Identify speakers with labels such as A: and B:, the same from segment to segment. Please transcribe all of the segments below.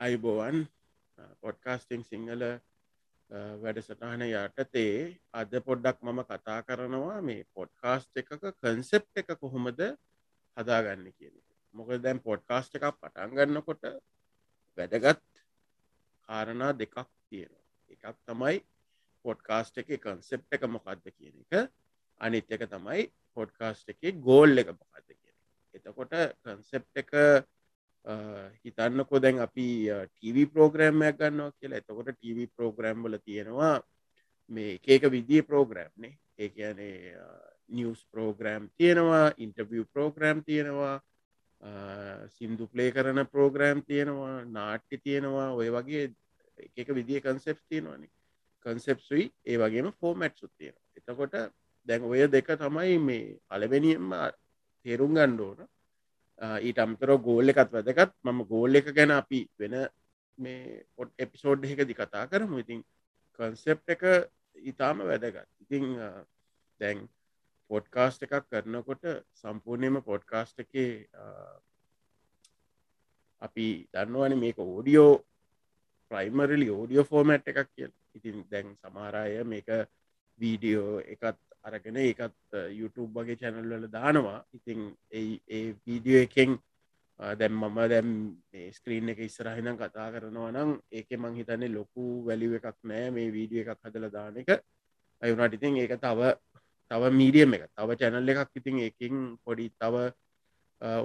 A: අයිබෝවන් පොඩ්කාස්ටිං සිංහල වැඩසටහන යටතේ අද පොඩ්ඩක් මම කතා කරනවා මේ පොඩ්කාස්ට් එකක කන්සෙප් එක කොහොමද හදාගන්න කියන මොක දැන් පොඩ්කාස්ට් එකක් පටන් ගන්නකොට වැදගත් කාරණා දෙකක් තියෙනවා. එකක් තමයි පොඩ්කාස්ට් එක කන්සෙප් එක මොකක්ද කියන එක. අනිත් එක තමයි පොඩ්කාස්ට් එක ගෝල් එක මොකක්ද කියන එතකොට කන්සෙප් එක හිතන්නකො දැන් අපි ටීවී ප්‍රෝග්‍රෑම්මයක් ගන්නවා කියලා. එතකොට ටීවී ප්‍රෝග්‍රෑම් වල තියෙනවා මේ ඒක විදිිය ප්‍රෝග්‍රෑම්නේ ඒ කියනේ නිියස් ප්‍රෝග්‍රෑම් තියෙනවා ඉන්ටවිය ප්‍රෝග්‍රෑම් තියෙනවා සිින්දු ප්ලේ කරන ප්‍රෝග්‍රෑම් තියෙනවා නාට්‍ය තියෙනවා ඔය වගේ එක විදිිය කන්සෙප් තියෙනවාන කන්සෙප්සුයි ඒ වගේම ෆෝමැට් සුත් තියෙන එතකොට දැන් ඔය දෙක තමයි මේ පලවෙනියෙන්ම තේරුම් ගණ්ඩෝන ඊට අම්තර ගෝල්ල එකත් වැදකත් මම ගෝල්ල එක ගැන අපි වෙන මේ පොට් එපිසෝඩ් එකදි කතා කරමු. ඉතින් කන්සෙප් එක ඉතාම වැදගත්. ඉතිං දැන් පොඩ්කාස්ට් එකක් කරනකොට සම්පූර්ණයම පොඩ්කාස්ට් එක අපි දන්නවන මේක ඕඩියෝ ප්‍රයිමරලි ඕඩියෝ ෆෝමට් එකක් කිය ඉතින් දැන් සමාරය මේක වීඩියෝ එකත් අරගෙන ඒකත් YouTube වගේ චැනල් වල දානවා. ඉතින් ඒ වීඩියෝ එකෙන් දැම් මම දැම් ස්ක්‍රීන් එක ඉස්සරහිනම් කතා කරනවා නම් ඒක මං හිතන්නේ ලොකු වැලිුව එකක් නෑ මේ වීඩිය එකක් හදල දාන එක. අයුනාට ඉතින් ඒක තව තව මීඩියම් එක තව චැනල් එකක් ඉතින් එකින් පොඩි තව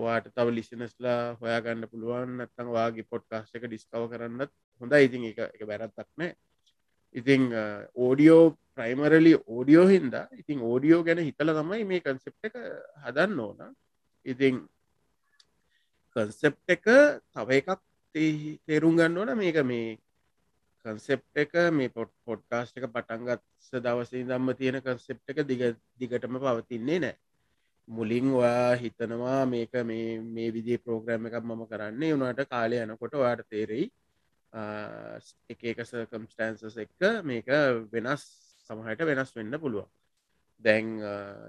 A: වාට තව ලිසිනස්ලා හොයාගන්න පුළුවන් නත්තං වාගේ පොඩ්කාස්ට එක ඩිස්කව කරන්නත් හොඳ ඉතින් එක එක බැරත්තක් නෑ. ඉතිං ඕඩියෝ ප්‍රයිමරලි ඕඩියෝ හින්දා ඉතින් ඕඩියෝ ගැන හිතල තමයි මේ කන්සෙප් එක හදන්න ඕන. ඉතිං කන්සෙප් එක තව එකක් තේරුම් ගන්න ඕන. මේක මේ කන්සෙප් එක මේ පොට් පොඩ්කාස්ට එක පටන්ගත්ස දවසේ දම්ම තියෙන කන්සෙප් එක දිග දිගටම පවතින්නේ නෑ මුලින් ඔයා හිතනවා මේක මේ මේ විදි ප්‍රෝග්‍රෑම් එකක් මම කරන්නේ. වුණට කාලය යනකොට වාට තේරෙයි එක එක සකම්ස්ටන්සස් එක මේක වෙනස් සමහට වෙනස් වෙන්න පුළුවන්. දැන්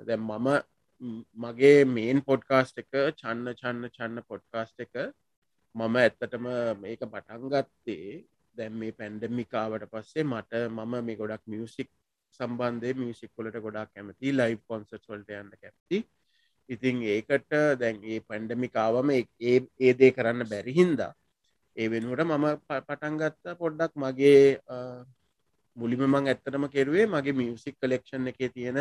A: දැම් මම මගේ මේන් පොඩ්කාස්ට් එක චන්න චන්න චන්න පොඩ්කාස්ට් එක මම ඇත්තටම මේක පටන්ගත්තේ දැම් මේ පැන්ඩමිකාවට පස්සේ මට මම මේ ගොඩක් මියසික් සම්බන්ධය මියසික්කොලට ගොඩක් කැමති ලයි් කොන්සට් වලට යන්න කැපති ඉතින් ඒකට දැන් ඒ පැන්ඩමිකාවම ඒ ඒදේ කරන්න බැරිහින්දා ඒ වෙනුවට මම පටන්ගත්ත පොඩ්ඩක් මගේ මුලිම මං ඇත්තටම කෙරුවේ මගේ මියසික් කලෙක්ෂන් එක තියෙන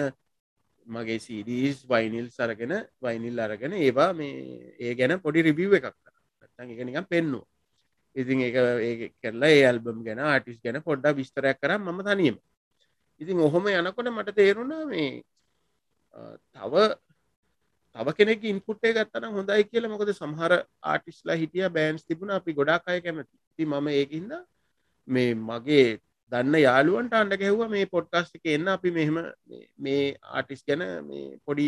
A: මගේ සිඩීස් වයිනිල් සරගෙන වයිනිල් අරගෙන ඒවා මේ ඒ ගැන පොඩි රිබිව් එකක් නැත්තන් එක නිකම් පෙන්නු ඉතින් ඒ ඒ කරලා ඒ ඇල්බම් ගැන ආටිස් ගැන පොඩ්ඩා විස්තරයක් කරම් මම තනියම. ඉතින් ඔහොම යනකොට මට තේරුණා මේ තව තව කෙනෙක් ඉන්පුට්ේ ගත්තන හොඳයි කියලා. මොකද සමහර ආටිස්ලා හිටිය බෑන්ස් තිබුණ. අපි ගොඩක් අය කැමති. ති මම ඒකින්ද මේ මගේ දන්න යාළුවන්ට අන්ඩ ගැහ්ව මේ පොඩ්කාස්ට එක එන්න. අපි මෙහෙම මේ ආටිස් ගැන මේ පොඩි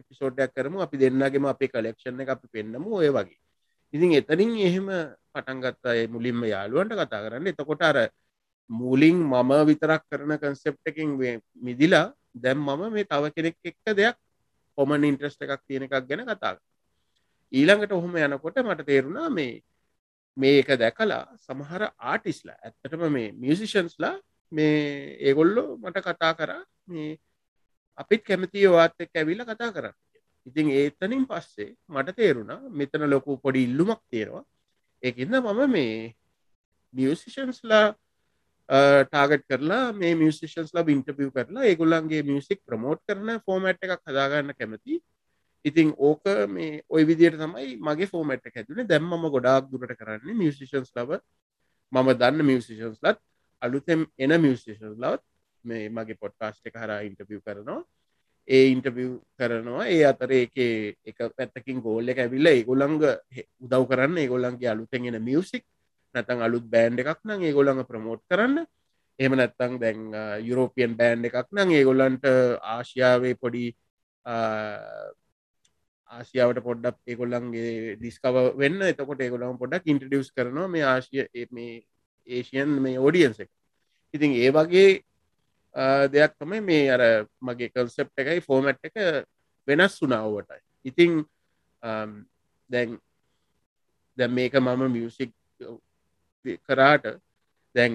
A: එපිසෝඩ්ඩයක් කරමු. අපි දෙන්නගේම අපේ කලෙක්ෂණ එක අපි පෙන්න්නමු ඔය වගේ. ඉතින් එතනින් එහෙම පටන්ගත්තා මුලින්ම යාළුවන්ට කතා කරන්න. එතකොට අර මූලිං මම විතරක් කරන කන්සෙප් එකින් මිදිලා දැම් මම මේ තව කෙනෙක් එක්ක දෙයක් කොමන් ඉන්ට්‍රස්ට එකක් තියෙන එකක් ගැන කතා ඊළඟට ඔහොම යනකොට මට තේරුණා මේ මේක දැකලා සමහර ආටිස්ලා ඇත්තටම මේ මියසිෂන්ස්ලා මේ ඒගොල්ලෝ මට කතා කරා මේ අපිත් කැමති වාත් එක් ඇවිල්ල කතා කර ඉතින් ඒතනින් පස්සේ මට තේරුණා මෙතන ලොකු පොඩි ඉල්ලුමක් තියෙනවා. ඒකන්න මම මේ මියසිෂන්ස්ලා ටාගට් කරලා මේ මියසිෂන්ස්ලා ඉන්ටපිය කරලා ඒගොල්ලන්ගේ මියසික් ප්‍රමෝට් කරන ෆෝමට් එකක් හදාගන්න කැමති ඉතින් ඕක මේ ඔය විදියට තමයි මගේ ෆෝමට් හැතුන දැම්ම ගොඩාක් දුරට කරන්නේ මියසිෂන්ස් ලව. මම දන්න මියසිෂන්ස් ලත් අලුතෙම් එන මියසිෂන්ස් ලවත් මේ මගේ පොට්කාස්ට එක හර ඉන්ටපිය කරනවා. ඒ ඉන්ටවිය් කරනවා. ඒ අතර එක එක පැත්තකින් ගෝල්ල එක ඇවිල්ල ඒගොල්ලංග උදව් කරන්න. ඒගොල්ලන්ගේ අලුතෙන්ගෙන මියසික් නැතන් අලුත් බෑන්් එකක් නම් ඒගොල්ළඟ ප්‍රමෝට් කරන්න. එහම නැත්තං දැන් යුරෝපියන් බෑන්් එකක් නම් ඒගොල්ලන්ට ආශයාවේ පොඩි ආසියාවට පොඩ්ඩක් ඒගොල්ලන්ගේ දිස්කව වෙන්න. එතකොට ඒගොලම් පොඩක් ඉන්ටඩියස් කරනවා මේ ආශය මේ ඒෂයන් මේ ඕඩියන්ස එක. ඉතින් ඒ වගේ දෙයක් තමයි මේ අර මගේ කල්සෙප් එකයි ෆෝමට් එක වෙනස් වුනාවටයි ඉතිං දැන් දැ මේක මම මියසික් කරාට දැන්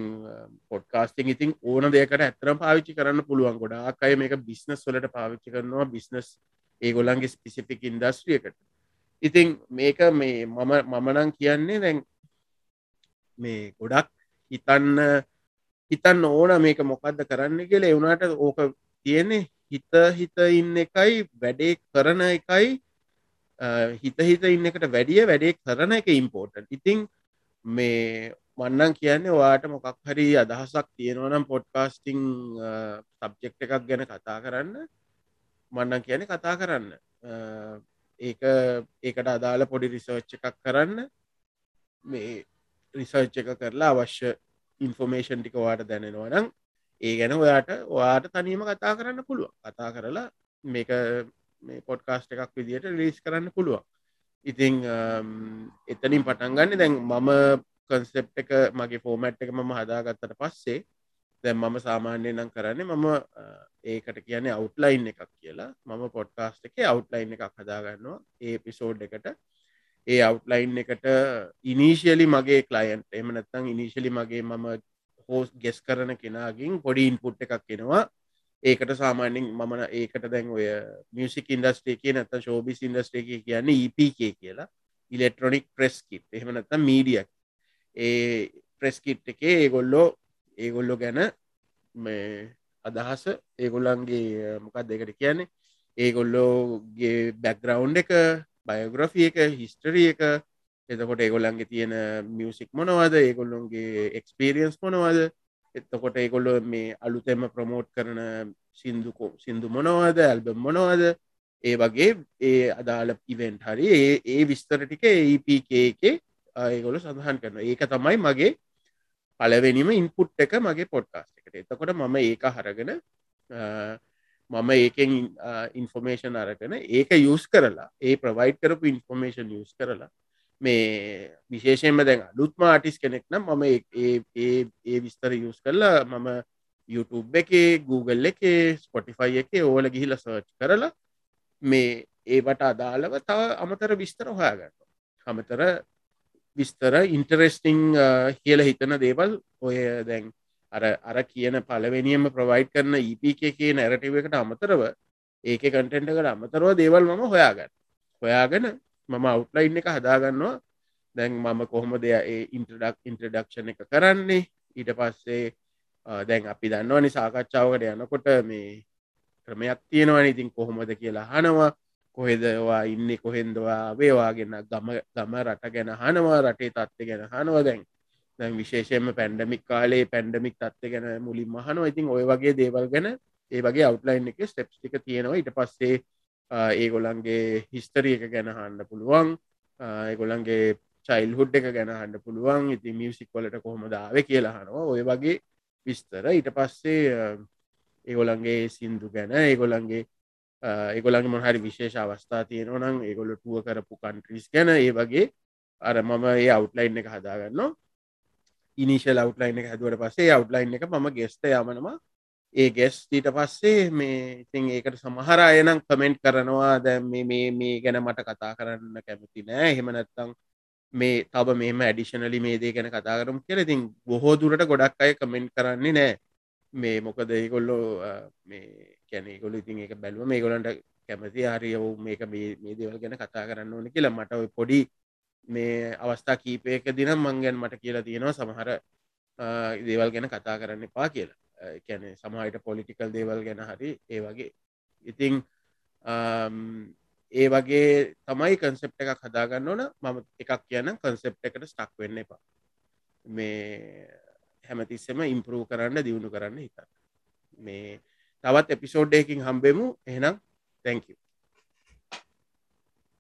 A: පොඩ්කාස්ටිං ඉතින් ඕන දෙකට ඇතරම් පාවිච්චි කරන්න පුළුවන්. ගොඩාක් අය මේක බිස්නස් වලට පාවිච්චි කරනවා. බිස්නස් ඒගොල්ලන්ගේ ස්පිසිෆික් ඉන්දස්ට්‍රියකට ඉතින් මේක මේ මම මමනං කියන්නේ දැන් මේ ගොඩක් හිතන්න හිතන්න ඕන මේක මොකක්ද කරන්න කියල. එවුණට ඕක තියෙන්නේ හිත හිත ඉන්න එකයි වැඩේ කරන එකයි හිත හිත ඉන්න එකට වැඩිය වැඩේ කරන එක ඉම්පෝර්ටන් ඉතිං මේ මන්නන් කියන්නේ වාට මොකක් හරි අදහසක් තියෙනවනම් පොඩ්කාස්ටිං සබ්ජෙක්් එකක් ගැන කතා කරන්න. මන්නන් කියන කතා කරන්න. ඒක ඒකට අදාළ පොඩි රිසර්ච් එකක් කරන්න. මේ රිසර්ච් එක කරලා අවශ්‍ය ඉන්ෆෝමේෂන් ටික වාට දැනෙනවනම් ඒ ගැන ඔයාට ඔයාට තනීම කතා කරන්න පුළුව කතා කරලා මේක මේ පොඩ්කාස්ට එකක් විදිට ලිස් කරන්න පුළුවන්. ඉතිං එතනින් පටන්ගන්න දැන් මම කන්සෙප් එක මගේ ෆෝමට් එක මම හදාගත්තට පස්සේ දැන් මම සාමාන්‍යය නම් කරන්නේ මම ඒකට කියන්නේ අවුට්ලයින් එකක් කියලා. මම පොඩ්කාස්ට එක අවුට්ලයින් එකක් හදාගන්නවා. ඒ පිසෝඩ් එකට. ඒ අවුට්ලයින් එකට ඉනිශියලි මගේ කලයින්ට එම නැත්තං ඉනිශලි මගේ මම හෝස් ගෙස් කරන කෙනගින් පොඩි ඉන්පුට් එකක් කෙනවා ඒකට සාමාන්‍යෙන් මමන ඒකට දැන් ඔය මියසික් ඉන්දස්ටේ කිය නැත ශෝබිස් ඉන්දස්ටේ කියන්නේ EPK කියලා. ඉලෙක්ට්‍රොනික් ප්‍රෙස් කිට් එහෙම නැත මීඩියක් ඒ ප්‍රෙස්කිට් එකේ ඒගොල්ලෝ ඒගොල්ලො ගැන මේ අදහස ඒගොල්ලන්ගේ මොකක් දෙකට කියන්නේ? ඒගොල්ලෝගේ බැක්ග්‍රවන්් එක බයෝග්‍රෆිය එක හිස්ටරිය එක. එතකොට ඒගොල්ලන්ගේ තියෙන මියසික් මොනවද? ඒගොල්ලොන්ගේ එක්ස්පිරියන්ස් මොනවද? එතකොට ඒගොල්ලො මේ අලුතෙම ප්‍රමෝට් කරන සිින්දුකෝ සිින්දු මොනවද? ඇල්බම් මොනවද? ඒ වගේ ඒ අදාළ ඉවෙන්ට් හරි ඒ ඒ විස්තර ටික ඒපක එකේ ඒගොල සඳහන් කරන ඒක තමයි මගේ පලවෙනිම ඉන්පුට් එක මගේ පොඩ්කාස්ට එකට. එතකොට මම ඒක හරගෙන මම ඒකෙන් ඉන්ෆෝමේෂන් අරගෙන ඒක යස් කරලා ඒ ප්‍රවයිඩ් කරපු ඉන්ෆෝමේෂන් යස් කරලා මේ විශේෂයෙන්ම දැන් අලුත්ම ආටිස් කෙනෙක් නම් මම ඒ විස්තර යස් කරලා මම YouTube එකේ Google එකේ ස්පොටිෆයි එක ඕල ගිහිල සර්ච් කරලා මේ ඒවට අදාළව තව අමතර විස්තර හොයාගන්න අමතර විස්තර ඉන්ටරෙස්ටිං uh, කියල හිතන දේවල් ඔය දැන් අර අර කියන පලවෙනියම ප්‍රවයිඩ් කරන EPK කිය නැරටිව එකට අමතරව ඒක කටෙන්ටකට අමතරව දේවල් මම හොයාගන්න. හොයාගෙන මම අවුට්ලයින් එක හදාගන්නවා. දැන් මම කොහොම දෙය ඒ ඉන්ටඩක් ඉන්ට්‍රඩක්ෂණ එක කරන්නේ? ඊට පස්සේ uh, දැන් අපි දන්නවනි සාකච්ඡාවකට යනකොට මේ ක්‍රමයක් තියෙනවන. ඉතින් කොහොමද කියලා හනවා කොහෙදවා ඉන්න කොහෙන්දවා වේවාගෙන ගම ගම රට ගැන හනවා රටේ තත්ත ගැන හනවා දැන්. දැන් විශේෂයෙන්ම පැන්ඩමික් කාලේ පැන්ඩමික් තත්ත ගැන මුලින් මහනවා ඉතින් ඔය වගේ දේවල් ගැන ඒ වගේ අවට්ලයින් එක ස්ටෙප්ස් ටික තියෙනවා. ඊට පස්සේ ඒගොලන්ගේ හිස්තරිය එක ගැන හන්න පුළුවන්. ඒගොලන්ගේ චයිල් හුඩ් එක ගැන හන්න පුළුවන්. ඉති මියසික් වලට කොහොමදාව කියලා හනවා ඔය වගේ විස්තර. ඊට පස්සේ ඒගොලන්ගේ සින්දු ගැන ඒගොලන්ගේ ඒගොලන් මොහරි විශේෂ අවස්ථා තියෙනවනම් ඒගොල්ල ටුව කරපු කන්ට්‍රීස් ගැන ඒ වගේ අර මම ඒ අවට්ලයින් එක හදාගන්න ඉනිශල් අවට්ලයින් එක හැදුවට පස්සේ අවට්ලයින් එක මම ගෙස්ට යමනවා ඒ ගෙස් ඊට පස්සේ මේ ඉතින් ඒකට සමහර අයනම් කමෙන්ට් කරනවා දැ මේ මේ ගැන මට කතා කරන්න කැමති නෑ. හෙමනැත්තං මේ තබ මෙම ඇඩිෂනලි මේ දේ ගැන කතා කරම් කියල. ඉතින් බොහෝ දුරට ගොඩක් අය කමෙන්ට් කරන්නේ නෑ. මේ මොකද ඒගොල්ලෝ මේ කැනෙ ගොල ඉතින් එක බැලුව මේ ගොලන්ට කැමති හරි ඔවු මේක මේ දේවල් ගැන කතා කරන්න ඕන කියලා මට ඔය පොඩි මේ අවස්ථා කීපයක දිනම් මංගැන් මට කියලා තියෙනවා සමහර දේවල් ගැන කතා කරන්න එපා කියලා. කැනෙ සමහට පොලිටිකල් දේවල් ගැන හරි ඒ වගේ. ඉතිං ඒ වගේ තමයි කන්සෙප් එකක් හදාගන්න ඕන. මම එකක් කියන කන්සෙප් එකට ස්ටක් වෙන්න එපා. මේ හැමතිස්සෙම ඉම්පරූ කරන්න දියුණු කරන්න හිතන්න. මේ තවත් එපිසෝඩ්ඩයකින් හම්බෙමු. එහෙනම් තැංකූ